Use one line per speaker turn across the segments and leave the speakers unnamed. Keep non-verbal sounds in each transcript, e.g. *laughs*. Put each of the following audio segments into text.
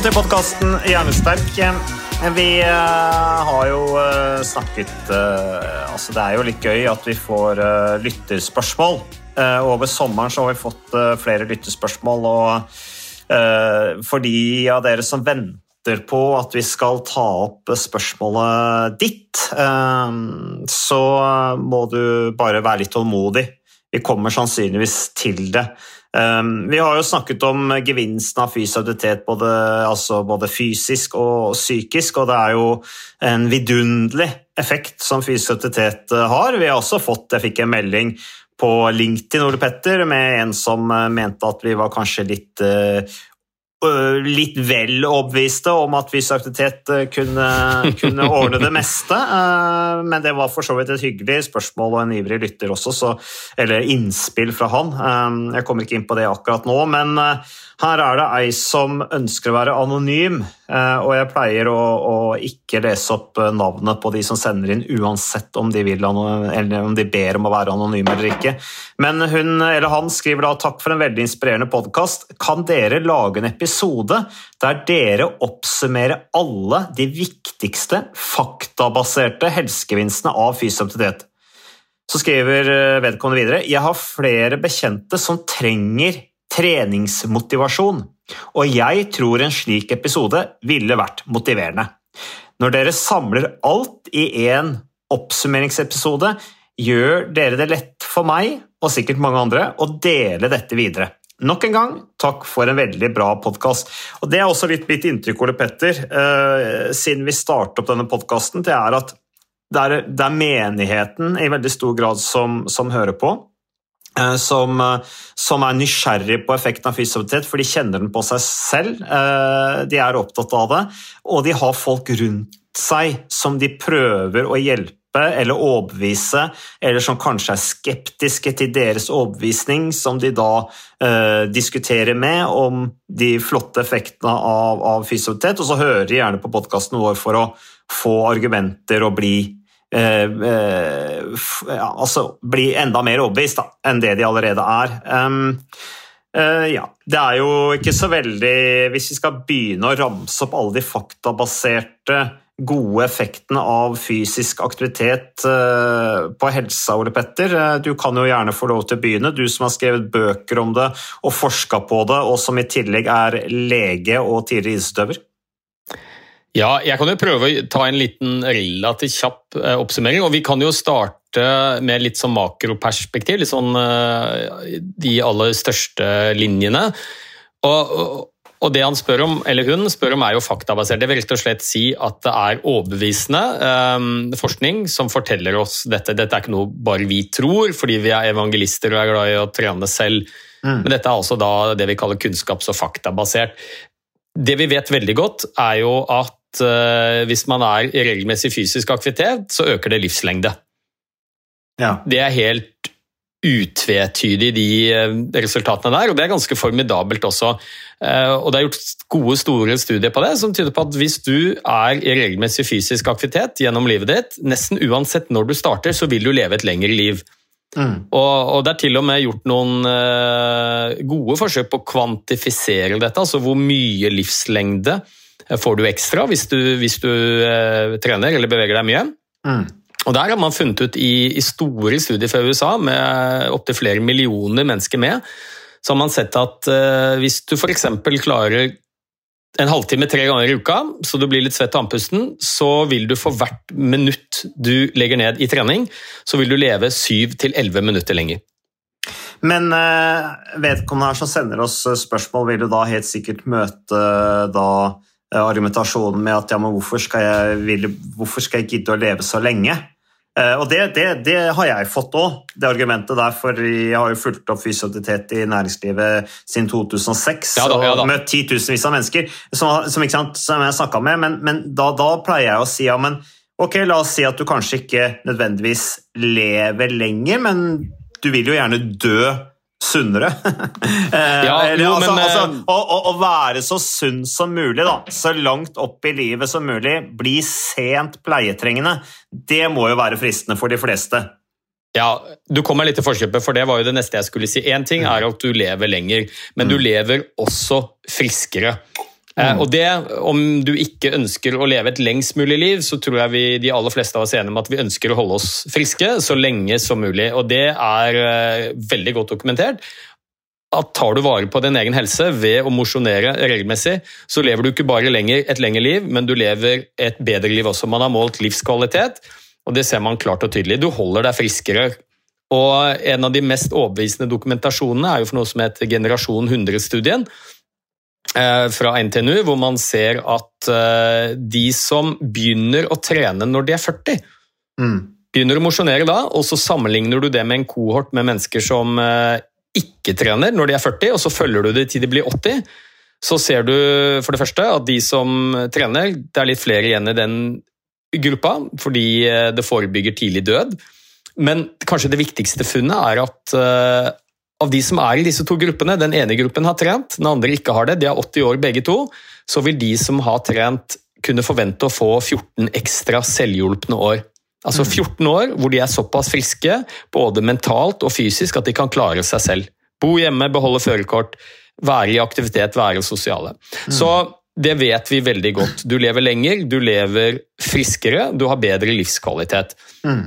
Velkommen til podkasten Hjernesterk. Vi eh, har jo eh, snakket eh, Altså, det er jo litt gøy at vi får lytterspørsmål. Eh, over sommeren så har vi fått flere lytterspørsmål, og for de av dere som venter på at vi skal ta opp spørsmålet ditt, så må du bare være litt tålmodig. Vi kommer sannsynligvis til det. Um, vi har jo snakket om gevinsten av fysisk både, altså både fysisk og psykisk, og det er jo en vidunderlig effekt som fysisk aktivitet uh, har. Vi har også fått, Jeg fikk en melding på LinkedIn Ole Petter, med en som uh, mente at vi var kanskje litt uh, litt vel overbeviste om at fysisk aktivitet kunne, kunne *laughs* ordne det meste. Men det var for så vidt et hyggelig spørsmål og en ivrig lytter også, så, eller innspill fra han. Jeg kommer ikke inn på det akkurat nå, men her er det ei som ønsker å være anonym, og jeg pleier å, å ikke lese opp navnet på de som sender inn, uansett om de, vil, eller om de ber om å være anonyme eller ikke. Men hun eller han skriver da takk for en veldig inspirerende podkast. Kan dere lage en episode der dere oppsummerer alle de viktigste faktabaserte helsegevinstene av fysisk aktivitet? Så skriver vedkommende videre jeg har flere bekjente som trenger treningsmotivasjon, og jeg tror en slik episode ville vært motiverende. Når dere samler alt i én oppsummeringsepisode, gjør dere det lett for meg, og sikkert mange andre, å dele dette videre. Nok en gang, takk for en veldig bra podkast. Det er også litt mitt inntrykk, Ole Petter, eh, siden vi startet opp denne podkasten, det er at det er, det er, menigheten i veldig stor grad som, som hører på. Eh, som, uh, som, er nysgjerrig på effekten av aktivitet, for de kjenner den på seg selv. De er opptatt av det, og de har folk rundt seg som de prøver å hjelpe eller overbevise, eller som kanskje er skeptiske til deres overbevisning, som de da eh, diskuterer med om de flotte effektene av, av fysioterapeut, og så hører de gjerne på podkasten vår for å få argumenter og bli eh, eh, ja, altså bli enda mer overbevist da, enn det de allerede er. Um, ja, Det er jo ikke så veldig Hvis vi skal begynne å ramse opp alle de faktabaserte gode effektene av fysisk aktivitet på helsa, Ole Petter. Du kan jo gjerne få lov til å begynne, du som har skrevet bøker om det og forska på det, og som i tillegg er lege og tidligere idrettsutøver.
Ja, jeg kan jo prøve å ta en liten relativt kjapp oppsummering. og Vi kan jo starte med litt sånn makroperspektiv, litt sånn de aller største linjene. Og, og det han spør om, eller hun spør om, er jo faktabasert. Det vil rett og slett si at det er overbevisende um, forskning som forteller oss dette. Dette er ikke noe bare vi tror, fordi vi er evangelister og er glad i å trene selv. Mm. Men dette er altså da det vi kaller kunnskaps- og faktabasert. Det vi vet veldig godt, er jo at uh, hvis man er i regelmessig fysisk aktivitet, så øker det livslengde.
Ja.
Det er helt utvetydig, de resultatene der, og det er ganske formidabelt også. Og Det er gjort gode, store studier på det, som tyder på at hvis du er i regelmessig fysisk aktivitet gjennom livet ditt, nesten uansett når du starter, så vil du leve et lengre liv.
Mm.
Og, og, Det er til og med gjort noen uh, gode forsøk på å kvantifisere dette, altså hvor mye livslengde får du ekstra hvis du, hvis du trener eller beveger deg mye.
Mm.
Og Der har man funnet ut i, i store studier fra USA, med opptil flere millioner mennesker med, så har man sett at uh, hvis du f.eks. klarer en halvtime tre ganger i uka, så du blir litt svett av andpusten, så vil du for hvert minutt du legger ned i trening, så vil du leve syv til elleve minutter lenger.
Men uh, vedkommende her som sender oss spørsmål, vil du da helt sikkert møte da argumentasjonen med at ja, men hvorfor skal jeg, vil, hvorfor skal jeg gidde å leve så lenge? Uh, og det, det, det, har jeg fått òg, det argumentet der, for jeg har jo fulgt opp fysioterapeut i næringslivet siden 2006
ja da, ja da.
og møtt titusenvis av mennesker som, som, sant, som jeg snakka med, men, men da, da, pleier jeg å si ja, men ok, la oss si at du kanskje ikke nødvendigvis lever lenger, men du vil jo gjerne dø sunnere. *laughs*
ja,
Eller,
jo,
altså,
men,
altså,
eh,
å, å, å, være så sunn som mulig, da. Så langt opp i livet som mulig. Bli sent pleietrengende. Det må jo være fristende for de fleste.
Ja, Du kom meg litt til forkjøpet, for det var jo det neste jeg skulle si. Én ting er at du lever lenger, men du
Mm.
lever også friskere. Eh,
Mm.
og det, Om du ikke ønsker å leve et lengst mulig liv, så tror jeg vi, de aller fleste av oss er enige om at vi ønsker å holde oss friske så lenge som mulig. Og det er eh, veldig godt dokumentert. At tar du vare på din egen helse ved å mosjonere regelmessig, så lever du ikke bare lenger et lengre liv, men du lever et bedre liv også. Man har målt livskvalitet, og det ser man klart og tydelig. Du holder deg friskere. Og En av de mest overbevisende dokumentasjonene er jo for noe som heter Generasjon 100-studien eh, fra NTNU, hvor man ser at eh, de som begynner å trene når de er 40,
Mm.
begynner å mosjonere da, og så sammenligner du det med en kohort med mennesker som eh, ikke trener når de er 40, og så følger du det til de blir 80, så ser du for det første at de som trener, det er litt flere igjen i den gruppa, fordi eh, det forebygger tidlig død. Men kanskje det viktigste funnet er at eh, av de som er i disse to gruppene, den ene gruppen har trent, den andre ikke har det, de er 80 år begge to, så vil de som har trent kunne forvente å få 14 ekstra selvhjulpne år. Altså 14 år hvor de er såpass friske, både mentalt og fysisk, at de kan klare seg selv. Bo hjemme, beholde førerkort, være i aktivitet, være sosiale. Så det vet vi veldig godt. Du lever lenger, du lever friskere, du har bedre livskvalitet.
Mm.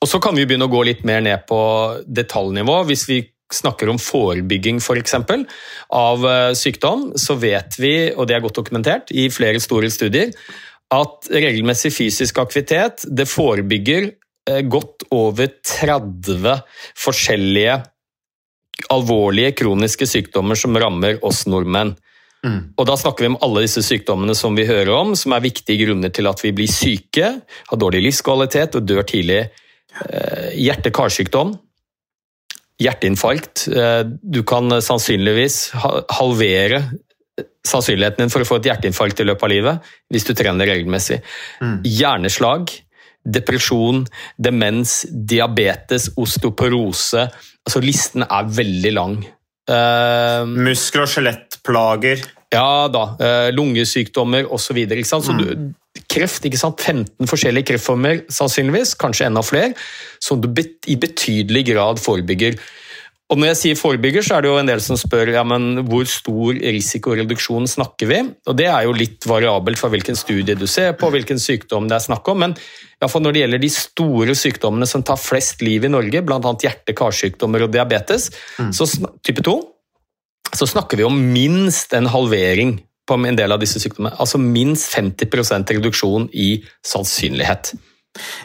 Og så kan vi begynne å gå litt mer ned på detaljnivå. Hvis vi snakker om forebygging for eksempel, av eh, sykdom, så vet vi, og det er godt dokumentert i flere store studier, at regelmessig fysisk aktivitet det forebygger eh, godt over 30 forskjellige alvorlige kroniske sykdommer som rammer oss nordmenn.
Mm.
Og Da snakker vi om alle disse sykdommene som vi hører om, som er viktige grunner til at vi blir syke, har dårlig livskvalitet og dør tidlig. Eh, Hjerte-karsykdom, hjerteinfarkt. Eh, Du kan sannsynligvis halvere sannsynligheten din for å få et hjerteinfarkt i løpet av livet hvis du trener regelmessig.
Mm.
Hjerneslag, depresjon, demens, diabetes, osteoporose. Altså Listen er veldig lang. Uh,
Muskel- og skjelettplager.
ja da, Uh, lungesykdommer osv. Så, så du, kreft, ikke sant? 15 forskjellige kreftformer sannsynligvis, kanskje enda flere, som du i betydelig grad forebygger. Og Når jeg sier forebygger, så er det jo en del som spør ja, men hvor stor risikoreduksjon snakker vi? Og Det er jo litt variabelt fra hvilken studie du ser på, hvilken sykdom det er snakk om. Men i fall når det gjelder de store sykdommene som tar flest liv i Norge, bl.a. hjerte-karsykdommer og diabetes, så type 2, så snakker vi om minst en halvering på en del av disse sykdommene. Altså minst 50% reduksjon i sannsynlighet.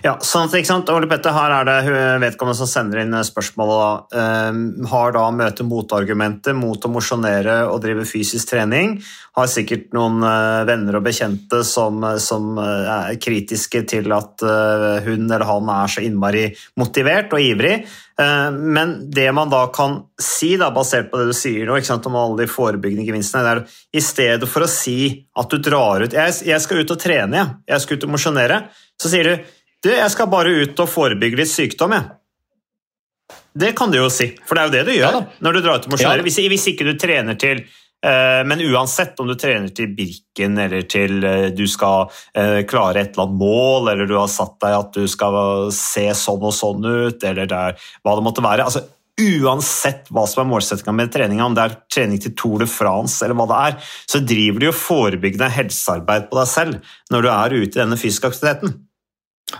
Ja, sant, ikke sant? Ole Petter, her er det vedkommende som sender inn spørsmål. Da. eh, har da møte motargumenter mot å mosjonere og drive fysisk trening. Har sikkert noen eh, venner og bekjente som, som eh, er kritiske til at eh, hun eller han er så innmari motivert og ivrig. Eh, men det man da kan si, da, basert på det du sier nå, om alle de forebyggende gevinstene, det er i stedet for å si at du drar ut Jeg, jeg skal ut og trene, jeg. jeg skal ut og mosjonere. Så sier du du, jeg skal bare ut og forebygge litt sykdom, jeg. Det kan du jo si, for det er jo det du gjør
Ja
når du drar ut og mosjonerer.
Ja
hvis, hvis ikke du trener til eh, Men uansett om du trener til Birken eller til eh, du skal eh, klare et eller annet mål, eller du har satt deg at du skal se sånn og sånn ut, eller det er, hva det måtte være altså, Uansett hva som er målsettinga med treninga, om det er trening til Tour de France eller hva det er, så driver du jo forebyggende helsearbeid på deg selv når du er ute i denne fysiske aktiviteten.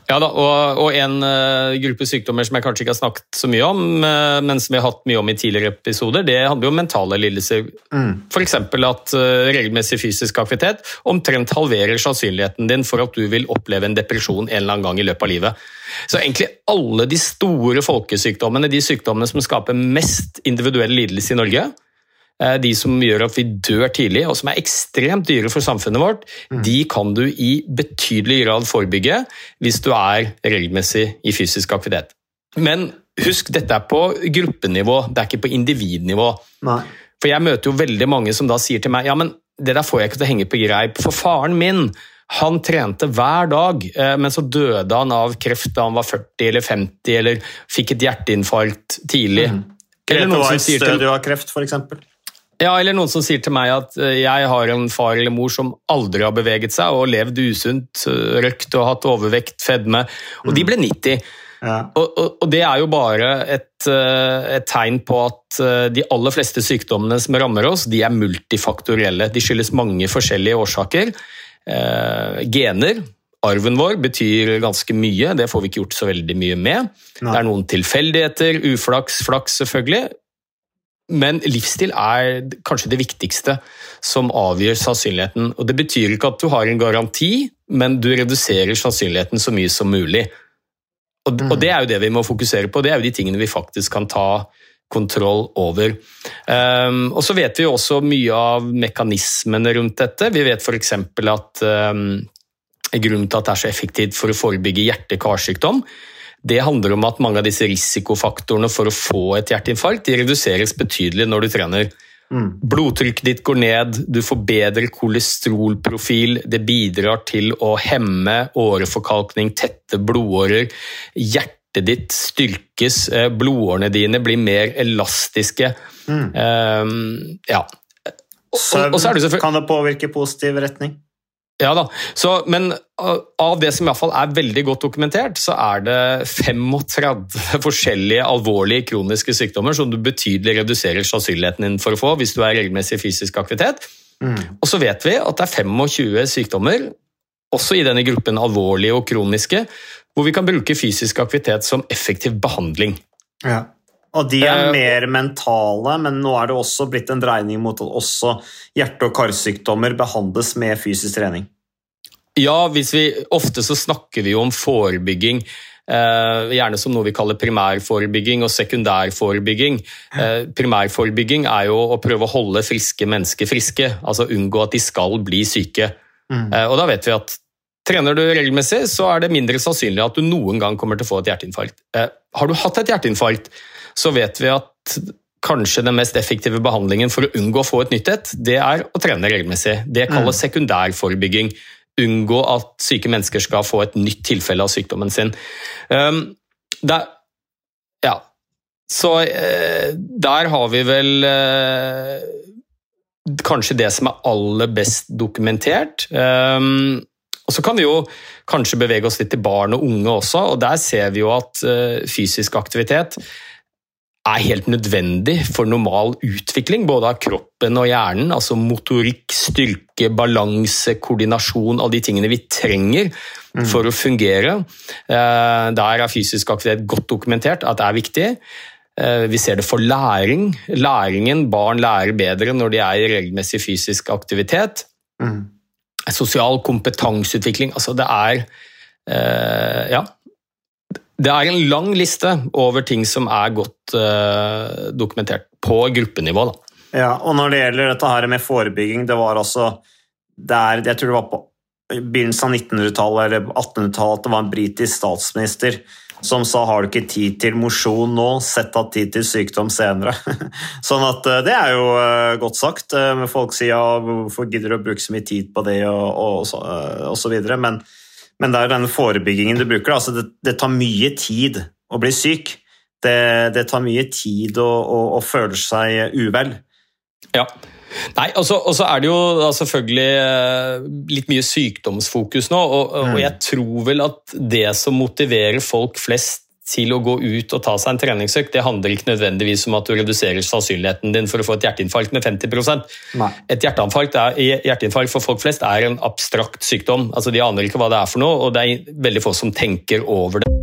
Ja da, og, og en uh, gruppe sykdommer som jeg kanskje ikke har snakket så mye om, uh, men som vi har hatt mye om i tidligere episoder, det handler jo om mentale lidelser. Mm. F.eks. at uh, regelmessig fysisk aktivitet omtrent halverer sannsynligheten din for at du vil oppleve en depresjon en eller annen gang i løpet av livet. Så egentlig alle de store folkesykdommene, de sykdommene som skaper mest individuell lidelse i Norge, de som gjør at vi dør tidlig, og som er ekstremt dyre for samfunnet vårt, mm. de kan du i betydelig grad forebygge hvis du er regelmessig i fysisk aktivitet. Men husk, dette er på gruppenivå, det er ikke på individnivå. Nei. For jeg møter jo veldig mange som da sier til meg ja, men det der får jeg ikke til å henge på greip. For faren min han trente hver dag, eh, men så døde han av kreft da han var 40 eller 50, eller fikk et hjerteinfarkt tidlig. Mm.
Grete Weiss døde jo av kreft, f.eks.
Ja, eller noen som sier til meg at eh, jeg har en far eller mor som aldri har beveget seg og levd usunt, eh, røkt og hatt overvekt, fedme, og mm. de ble 90. Ja. Og, og, og, det er jo bare et, eh, et, tegn på at de aller fleste sykdommene som rammer oss, de er multifaktorielle. De skyldes mange forskjellige årsaker. Eh, gener, arven vår, betyr ganske mye. Det får vi ikke gjort så veldig mye med. Nei. Det er noen tilfeldigheter, uflaks, flaks selvfølgelig. Men livsstil er kanskje det viktigste som avgjør sannsynligheten. Og Det betyr ikke at du har en garanti, men du reduserer sannsynligheten så mye som mulig. Og, og Det er jo det vi må fokusere på, det er jo de tingene vi faktisk kan ta kontroll over. Um, og Så vet vi jo også mye av mekanismene rundt dette. Vi vet f.eks. at um, grunnen til at det er så effektivt for å forebygge hjerte-karsykdom, det handler om at mange av disse risikofaktorene for å få et hjerteinfarkt de reduseres betydelig når du trener. Mm. Blodtrykket ditt går ned, du får bedre kolesterolprofil, det bidrar til å hemme åreforkalkning, tette blodårer. Hjertet ditt styrkes, eh, blodårene dine blir mer elastiske. Mm. Um, ja.
Søvn kan det påvirke positiv retning?
Ja da, så, men av det som i hvert fall er veldig godt dokumentert, så er det 35 forskjellige alvorlige kroniske sykdommer som du betydelig reduserer sannsynligheten din for å få hvis du er regelmessig fysisk aktivitet. Mm. Og så vet vi at det er 25 sykdommer, også i denne gruppen alvorlige og kroniske, hvor vi kan bruke fysisk aktivitet som effektiv behandling.
Ja. Og de er uh, mer mentale, men nå er det også blitt en dreining mot at også hjerte- og karsykdommer behandles med fysisk trening.
Ja, vi, ofte så snakker vi jo om forebygging. Uh, gjerne som noe vi kaller primærforebygging og sekundærforebygging. Uh, primærforebygging er jo å prøve å holde friske mennesker friske, altså unngå at de skal bli syke. Mm. Og da vet vi at trener du regelmessig, så er det mindre sannsynlig at du noen gang kommer til å få et hjerteinfarkt. har du hatt et hjerteinfarkt, så vet vi at kanskje den mest effektive behandlingen for å unngå å få et nytt et, det er å trene regelmessig. Det kalles mm. sekundærforebygging. Unngå at syke mennesker skal få et nytt tilfelle av sykdommen sin. Um, der, ja. Så uh, der har vi vel uh, kanskje det som er aller best dokumentert. Um, og Så kan vi jo kanskje bevege oss litt til barn og unge også, og der ser vi jo at uh, fysisk aktivitet er helt nødvendig for normal utvikling, både av kroppen og hjernen. Altså motorikk, styrke, balanse, koordinasjon, alle de tingene vi trenger mm. for å fungere. Eh, der er fysisk aktivitet godt dokumentert at det er viktig. Eh, vi ser det for læring. Læringen, Barn lærer bedre når de er i regelmessig fysisk aktivitet. Mm. Sosial kompetanseutvikling. Altså det er eh, Ja, det er en lang liste over ting som er godt uh, dokumentert på gruppenivå. Da.
Ja, og Når det gjelder dette her med forebygging, det var altså der, Jeg tror det var på begynnelsen av 1900-tallet eller 1800-tallet at det var en britisk statsminister som sa 'har du ikke tid til mosjon nå, sett av tid til sykdom senere'. *laughs* sånn at eh, det er jo uh, godt sagt. Folk sier ja, 'hvorfor gidder du å bruke så mye tid på det', og, og, og, og så videre. Men men det er den forebyggingen du bruker. Altså det, det, tar mye tid å bli syk. Det, det tar mye tid å, å, å føle seg uvel.
Ja. Nei, Og så er det jo da, selvfølgelig eh, litt mye sykdomsfokus nå. Og, mm. og, jeg tror vel at det som motiverer folk flest til å gå ut og ta seg en treningsøkt, det handler ikke nødvendigvis om at du reduserer sannsynligheten din for å få et hjerteinfarkt med 50
Nei.
Et hjerteinfarkt, er, hjerteinfarkt for folk flest er en abstrakt sykdom. Altså, de aner ikke hva det er for noe, og det er veldig få som tenker over det.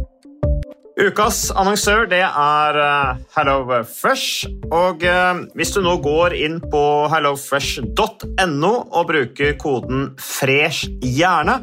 Ukas annonsør det er uh, HelloFresh. Og uh, hvis du nå går inn på hellofresh.no og bruker koden 'fresh hjerne',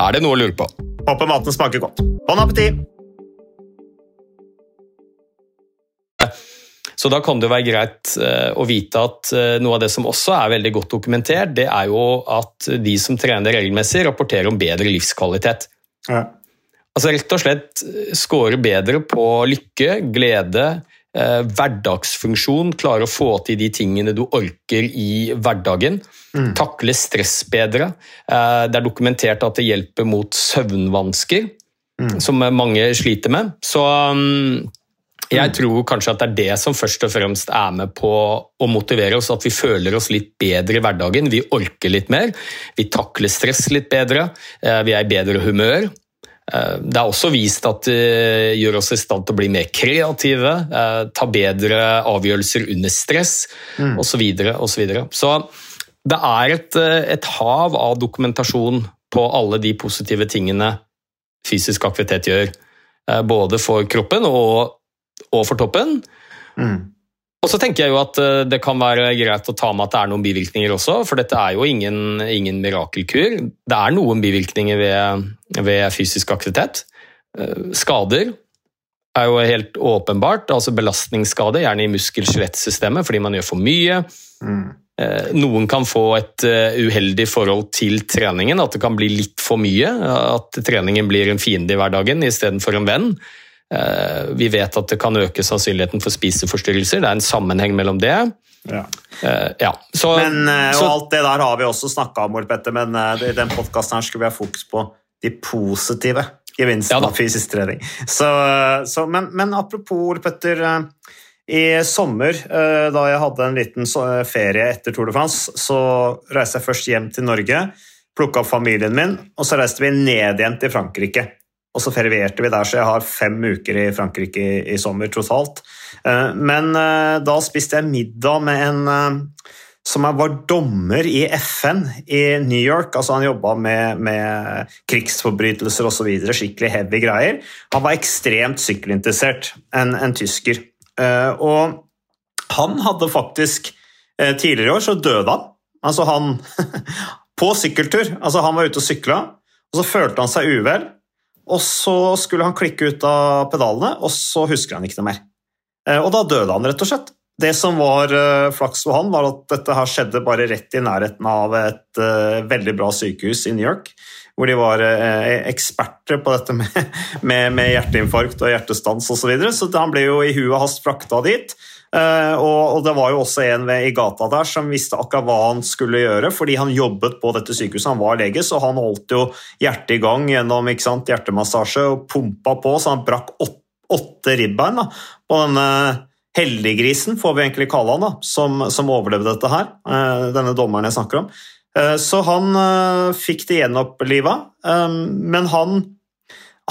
Er det noe å lure på?
Håper maten smaker godt. Bon appétit!
Så da kan det være greit å vite at noe av det som også er veldig godt dokumentert, det er jo at de som trener regelmessig, rapporterer om bedre livskvalitet.
Ja.
Altså rett og slett skårer bedre på lykke, glede, eh, hverdagsfunksjon, klare å få til de tingene du orker i hverdagen. Mm. Takle stress bedre. Eh, det er dokumentert at det hjelper mot søvnvansker, mm. som mange sliter med. Så um, jeg tror kanskje at det er det som først og fremst er med på å motivere oss, at vi føler oss litt bedre i hverdagen. Vi orker litt mer, vi takler stress litt bedre, vi er i bedre humør. Det er også vist at det gjør oss i stand til å bli mer kreative, ta bedre avgjørelser under stress mm. osv. Så, videre. så det er et, et hav av dokumentasjon på alle de positive tingene fysisk aktivitet gjør. Både for kroppen og og for toppen. Mm. Og så tenker jeg jo at det kan være greit å ta med at det er noen bivirkninger også, for dette er jo ingen, ingen mirakelkur. Det er noen bivirkninger ved, ved, fysisk aktivitet. Skader er jo helt åpenbart, altså belastningsskade, gjerne i muskel-skjelettsystemet fordi man gjør for mye. Mm. Noen kan få et uheldig forhold til treningen, at det kan bli litt for mye. At treningen blir en fiende i hverdagen istedenfor en venn. Eh, vi vet at det kan øke sannsynligheten for spiseforstyrrelser. Det er en sammenheng mellom det.
Ja.
Eh, ja. Så,
Men, eh, og
så,
alt det der har vi også snakka om, Ole Petter, men i den podkasten skulle vi ha fokus på de positive gevinstene
Ja
av fysisk trening. Så, så, men, men apropos, Ole Petter. I sommer, da jeg hadde en liten ferie etter Tour de France, så reiste jeg først hjem til Norge, plukka opp familien min, og så reiste vi ned igjen til Frankrike. Og så ferierte vi der, så jeg har fem uker i Frankrike i, i sommer totalt. Eh, Men eh, da spiste jeg middag med en eh, som var dommer i FN i New York. altså Han jobba med, med krigsforbrytelser osv. Skikkelig heavy greier. Han var ekstremt sykkelinteressert, en, en tysker. Og han hadde faktisk Tidligere i år så døde han. Altså han *laughs* På sykkeltur. Altså Han var ute og sykla, og så følte han seg uvel. Og så skulle han klikke ut av pedalene, og så husker han ikke noe mer. Eh, Og da døde han, rett og slett. Det som var eh, flaks for han, var at dette her skjedde bare rett i nærheten av et eh, veldig bra sykehus i New York, hvor de var eksperter på dette med, *laughs* med, med hjerteinfarkt og hjertestans osv. Så, videre. så han ble jo i huet og hast frakta dit. Eh, og, det var jo også en ved, i gata der som visste akkurat hva han skulle gjøre, fordi han jobbet på dette sykehuset, han var lege, så han holdt jo hjertet i gang gjennom sant, hjertemassasje og pumpa på, så han brakk åtte, åtte ribbein da, på denne heldiggrisen, får vi egentlig kalle han, da, som, som overlevde dette her, eh, denne dommeren jeg snakker om. Eh, så han fikk det gjenoppliva, men han,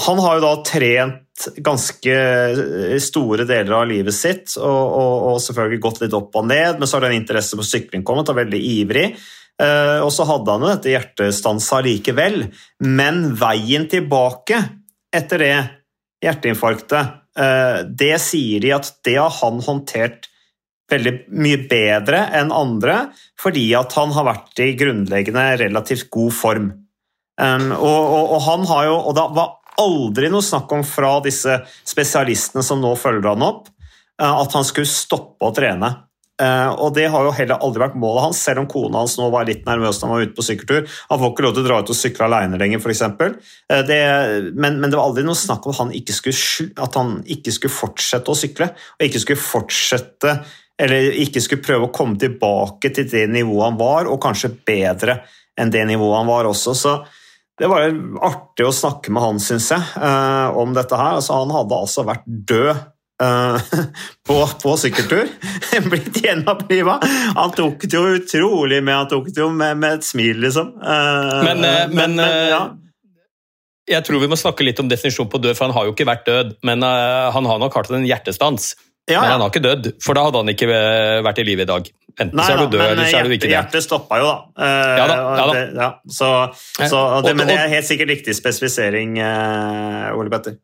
han har jo da trent ganske store deler av livet sitt, og, og, og selvfølgelig gått litt opp og ned, men så har den interesse for sykling kommet, og er veldig ivrig. Eh, og så hadde han jo dette hjertestansa likevel, men veien tilbake etter det hjerteinfarktet, eh, det sier de at det har han håndtert veldig mye bedre enn andre, fordi at han har vært i grunnleggende relativt god form. Um, og, og, og han har jo, og det var aldri noe snakk om fra disse spesialistene som nå følger han opp, eh, at han skulle stoppe å trene. Eh, og det har jo heller aldri vært målet hans, selv om kona hans nå var litt nervøs da han var ute på sykkeltur. Han får ikke lov til å dra ut og sykle alene lenger, f.eks. Eh, men, men det var aldri noe snakk om at han, skulle, at han ikke skulle fortsette å sykle, og ikke skulle fortsette eller ikke skulle prøve å komme tilbake til det nivået han var, og kanskje bedre enn det nivået han var også. Så det var artig å snakke med han, syns jeg, eh, om dette her. Altså, han hadde altså vært død eh, *laughs* på, på sykkeltur. *laughs* Blitt gjenoppliva. Han tok det jo utrolig med, han tok det jo med, med et smil, liksom. Eh,
Men, men, men, eh,
ja.
jeg tror vi må snakke litt om definisjon på død, for han har jo ikke vært død. Men han har nok hatt en hjertestans.
Ja,
Men han har ikke dødd, for da hadde han ikke vært i live i dag. Enten
Nei
så er du død, eller så er du ikke det.
hjertet stoppa jo, da. Eh,
Ja da, ja da.
Ja. Så, så,
Og-
det, men det er helt sikkert riktig spesifisering, eh, Ole Petter.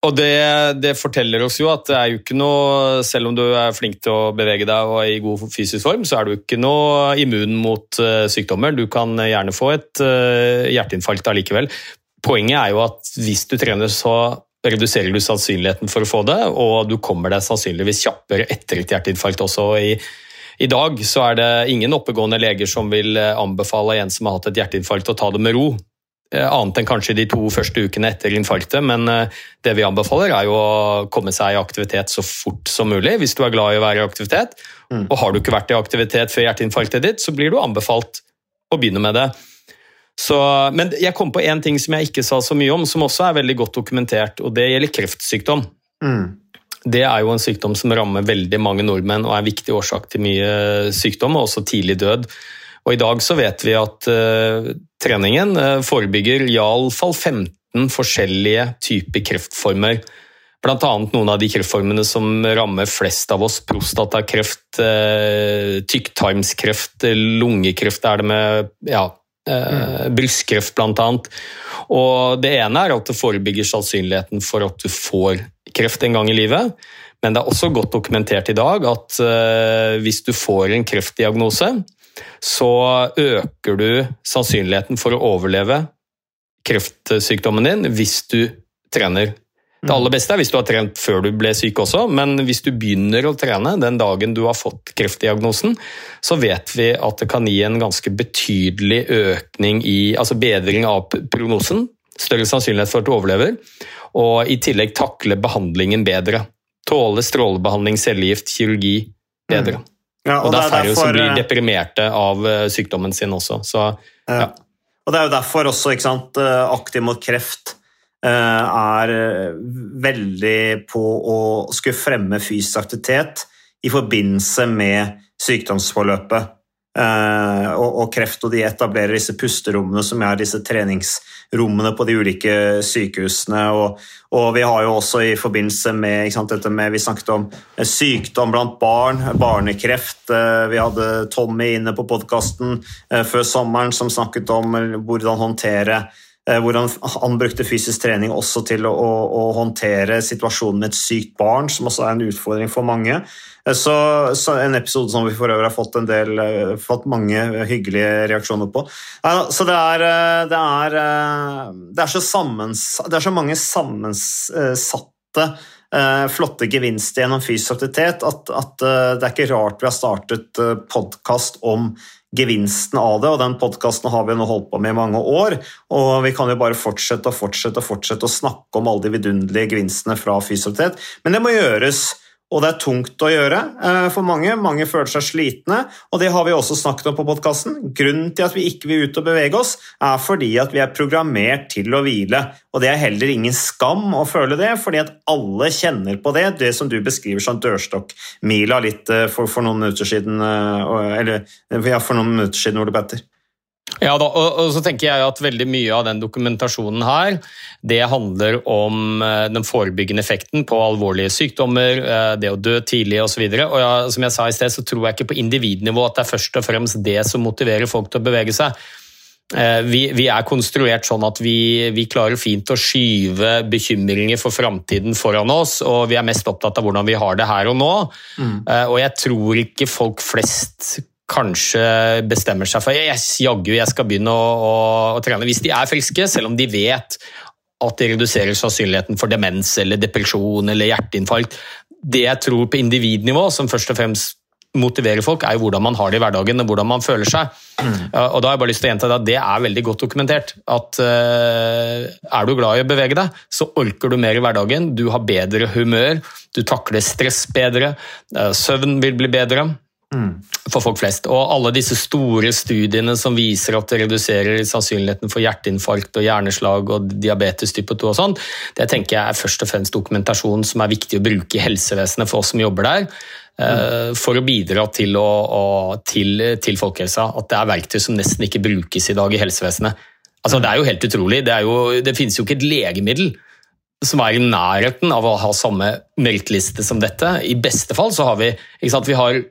Og det, det forteller oss jo at det er jo ikke noe Selv om du er flink til å bevege deg og er i god fysisk form, så er du ikke noe immun mot eh, sykdommer. Du kan gjerne få et eh, hjerteinfarkt allikevel. Poenget er jo at hvis du trener, så reduserer du sannsynligheten for å få det, og du kommer deg sannsynligvis kjappere etter et hjerteinfarkt også. I, I dag så er det ingen oppegående leger som vil eh, anbefale en som har hatt et hjerteinfarkt å ta det med ro. Eh, Annet enn kanskje de to første ukene etter infarktet, men eh, det vi anbefaler er jo å komme seg i aktivitet så fort som mulig, hvis du er glad i å være i aktivitet. Og har du ikke vært i aktivitet før hjerteinfarktet ditt, så blir du anbefalt å begynne med det. Så, men jeg kom på en ting som jeg ikke sa så mye om, som også er veldig godt dokumentert, og det gjelder kreftsykdom.
Mm.
Det er jo en sykdom som rammer veldig mange nordmenn og er en viktig årsak til mye sykdom, og også tidlig død. Og I dag så vet vi at uh, treningen uh, forebygger iallfall 15 forskjellige typer kreftformer. Annet noen av de kreftformene som rammer flest av oss. Prostatakreft, uh, tykktarmskreft, lungekreft er det med ja, eh, brystkreft annet. Og det ene er at det forebygger sannsynligheten for at du får kreft en gang i livet. Men det er også godt dokumentert i dag at eh, hvis du får en kreftdiagnose, så øker du sannsynligheten for å overleve kreftsykdommen din hvis du trener. Det aller beste er hvis du har trent før du ble syk også, men hvis du begynner å trene den dagen du har fått kreftdiagnosen, så vet vi at det kan gi en ganske betydelig økning i Altså bedring av prognosen. Større sannsynlighet for at du overlever. Og i tillegg takle behandlingen bedre. Tåle strålebehandling, cellegift, kirurgi bedre.
Mm. Ja,
og, det er færre som blir
eh,
deprimerte av eh, sykdommen sin også. Så
Ja. Og det er jo derfor også sant, eh, Aktiv mot kreft er veldig på å skulle fremme fysisk aktivitet i forbindelse med sykdomsforløpet. Eh, og, kreft, og de etablerer disse pusterommene som er disse treningsrommene på de ulike sykehusene. Og, og vi har jo også i forbindelse med, sant, dette med Vi snakket om eh, sykdom blant barn, barnekreft. Eh, vi hadde Tommy inne på podkasten før sommeren som snakket om hvordan håndtere eh, hvordan han brukte fysisk trening også til å, å, å håndtere situasjonen med et sykt barn, som også er en utfordring for mange. Eh, Så, så En episode som vi for øvrig har fått, del, eh, fått mange hyggelige reaksjoner på. Så det er, det er, det er, så, sammens, det er så mange sammensatte flotte gevinster gjennom fysisk aktivitet at, at eh, det er ikke rart vi har startet uh, podkast om gevinsten av det, og den podkasten har vi nå holdt på med i mange år. Og vi kan jo bare fortsette og fortsette og fortsette å snakke om alle de vidunderlige gevinstene fra fysisk aktivitet, men det må gjøres. Og det er tungt å gjøre eh, for mange. Mange føler seg slitne, og det har vi også snakket om på podkasten. Grunnen til at vi ikke vil ut og bevege oss, er fordi at vi er programmert til å hvile. Og det er heller ingen skam å føle det, fordi at alle kjenner på det. Det som du beskriver som dørstokkmila litt eh, for, for noen minutter siden, eh, eller ja, for noen minutter siden, Ole Petter.
Ja, da, og, og så tenker jeg at veldig mye av den dokumentasjonen her, det handler om eh, den forebyggende effekten på alvorlige sykdommer, eh, det å dø tidlig osv. Og, og ja, som jeg sa i sted, så tror jeg ikke på individnivå at det er først og fremst det som motiverer folk til å bevege seg. Eh, Vi, vi er konstruert sånn at vi, vi klarer fint å skyve bekymringer for framtiden foran oss, og vi er mest opptatt av hvordan vi har det her og nå. Mm. Og jeg tror ikke folk flest kanskje bestemmer seg for yes, jaggu jeg skal begynne å, å, å trene hvis de er friske, selv om de vet at det reduserer sannsynligheten for demens eller depresjon eller hjerteinfarkt. Det jeg tror på individnivå, som først og fremst motiverer folk, er jo hvordan man har det i hverdagen og hvordan man føler seg. Mm. Og da har jeg bare lyst til å gjenta at det er veldig godt dokumentert. At uh, er du glad i å bevege deg, så orker du mer i hverdagen. Du har bedre humør, du takler stress bedre, uh, søvn vil bli bedre for folk flest. Og alle disse store studiene som viser at det reduserer sannsynligheten for hjerteinfarkt og hjerneslag og diabetes type 2 og sånn, det tenker jeg er først og fremst dokumentasjon som er viktig å bruke i helsevesenet for oss som jobber der. eh, For å bidra til, å, å, til, til folkehelsa. At det er verktøy som nesten ikke brukes i dag i helsevesenet. Altså, det er jo helt utrolig. Det, jo, det finnes jo ikke et legemiddel som er i nærheten av å ha samme merittliste som dette. I beste fall så har vi, ikke sant, vi har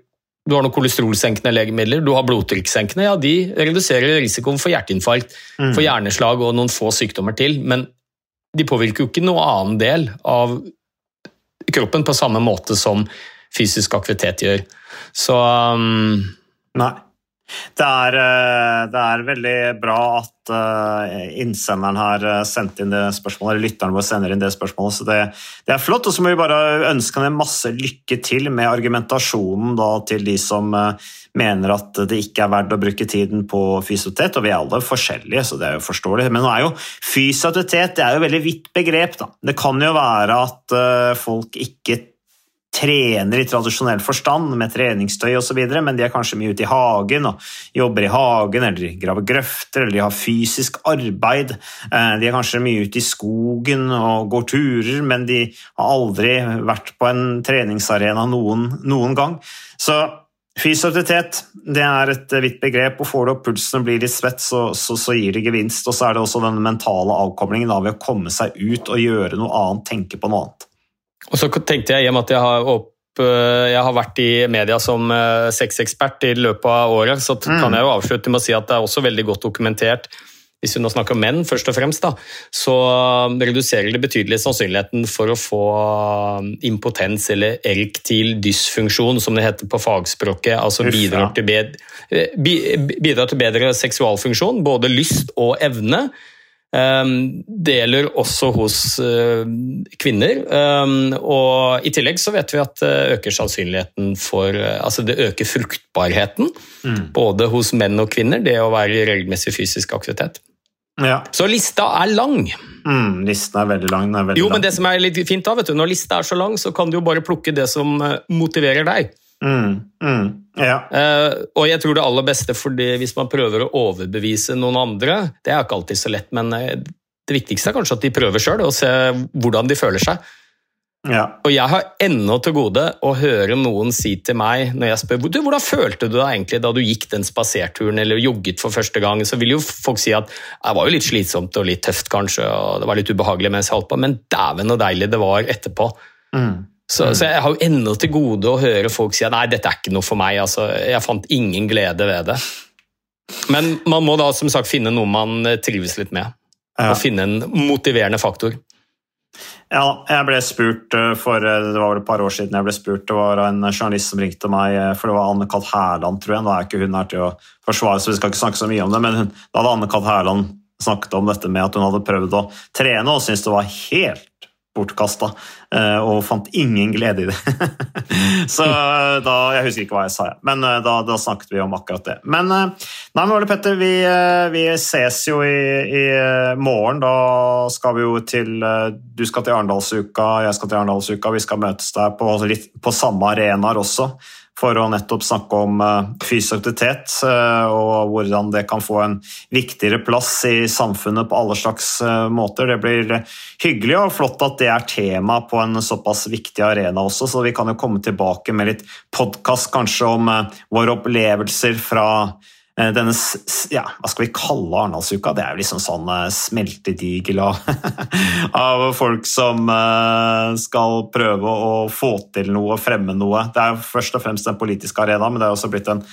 du har noen kolesterolsenkende legemidler, du har blodtrykkssenkende. Ja, de reduserer risikoen for hjerteinfarkt, for hjerneslag og noen få sykdommer til. Men de påvirker jo ikke noen annen del av kroppen på samme måte som fysisk aktivitet gjør. Så um,
Nei. Det er, eh, det er veldig bra at eh, innsenderen har eh, sendt inn det spørsmålet, eller lytteren vår sender inn det spørsmålet, så det, det er flott. Og så må vi bare ønske henne masse lykke til med argumentasjonen da, til de som mener at det ikke er verdt å bruke tiden på fysiotet. og vi er alle forskjellige, så det er jo forståelig. Men nå er jo fysioterapeut det er jo veldig vidt begrep. Da. Det kan jo være at folk ikke trener i tradisjonell forstand med treningstøy osv., men de er kanskje mye ute i hagen og jobber i hagen, eller de graver grøfter, eller de har fysisk arbeid. Eh, De er kanskje mye ute i skogen og går turer, men de har aldri vært på en treningsarena noen, noen gang. Så Fysioaktivitet det er et vidt begrep, og får du opp pulsen og blir litt svett, så, så, så gir det gevinst. Og så er det også den mentale avkoblingen av ved å komme seg ut og gjøre noe annet, tenke på noe annet.
Og så tenkte jeg, i og med at jeg har, opp, eh, jeg har vært i media som eh, sexekspert i løpet av året, så kan jeg jo avslutte med å si at det er også veldig godt dokumentert hvis vi nå snakker om menn, først og fremst, da, så reduserer det betydelig sannsynligheten for å få impotens eller erektil dysfunksjon, som det heter på fagspråket. altså bidrar til, bed, eh, bidrar til bedre seksualfunksjon, både lyst og evne. Um, det gjelder også hos uh, kvinner. Um, og I tillegg så vet vi at det øker sannsynligheten for uh, Altså det øker fruktbarheten, både hos menn og kvinner, det å være i regelmessig fysisk aktivitet.
Ja.
Så lista er lang.
Mm, listen er veldig lang. Er veldig
Jo,
lang.
men det som er litt fint da, vet du, Når lista er så lang, så kan du jo bare plukke det som eh, motiverer deg.
Mm, mm, ja.
Eh, og jeg tror det aller beste for det, hvis man prøver å overbevise noen andre Det er ikke alltid så lett, men eh, det viktigste er kanskje at de prøver sjøl og se hvordan de føler seg.
ja.
Og jeg har ennå til gode å høre noen si til meg når jeg spør du, hvordan følte du deg egentlig da du gikk den spaserturen eller jogget for første gang, så vil jo folk si at det var jo litt slitsomt og litt tøft kanskje, og det var litt ubehagelig mens jeg holdt på, men dæven så deilig det var etterpå.
Mm.
Så, så jeg har jo ennå til gode å høre folk si at nei, dette er ikke noe for meg. Altså, jeg fant ingen glede ved det. Men man må da som sagt finne noe man trives litt med,
Ja.
og finne en motiverende faktor.
Ja, jeg ble spurt eh, for eh, det var vel et par år siden jeg ble spurt, det var en journalist som ringte meg, eh, for det var Anne-Kat. Hærland, tror jeg. Nå er ikke hun her til å forsvare, så vi skal ikke snakke så mye om det, men hun, da hadde Anne-Kat. Hærland snakket om dette med at hun hadde prøvd å trene og syntes det var helt bortkasta, og fant ingen glede i det. *laughs* så da, Jeg husker ikke hva jeg sa, men eh, da, da snakket vi om akkurat det. Men eh, nei, men Ole Petter, vi, eh, vi ses jo i, i eh, morgen. Da skal vi jo til eh, Du skal til Arendalsuka, jeg skal til Arendalsuka. Vi skal møtes der på, på samme arenaer også for å nettopp snakke om uh, fysisk aktivitet eh, og hvordan det kan få en viktigere plass i samfunnet på alle slags eh, måter. Det blir hyggelig og flott at det er tema på en såpass viktig arena også, så vi kan jo komme tilbake med litt podkast kanskje om eh, våre opplevelser fra eh, denne s- s- ja, hva skal vi kalle Arendalsuka? Det er jo liksom sånn eh, smeltedigel av, *laughs* av folk som eh, skal prøve å få til noe, fremme noe. Det er jo først og fremst en politisk arena, men det er også blitt en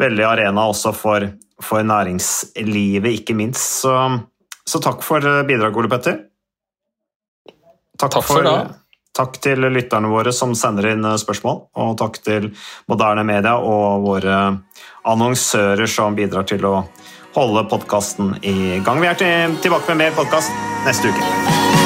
veldig arena også for, for næringslivet, ikke minst. Så, så takk for eh, bidraget, Ole Petter.
Takk for det.
Takk til lytterne våre som sender inn eh, spørsmål, og takk til moderne media og våre annonsører som bidrar til å holde podkasten i gang. Vi er tilbake med mer podkast neste uke.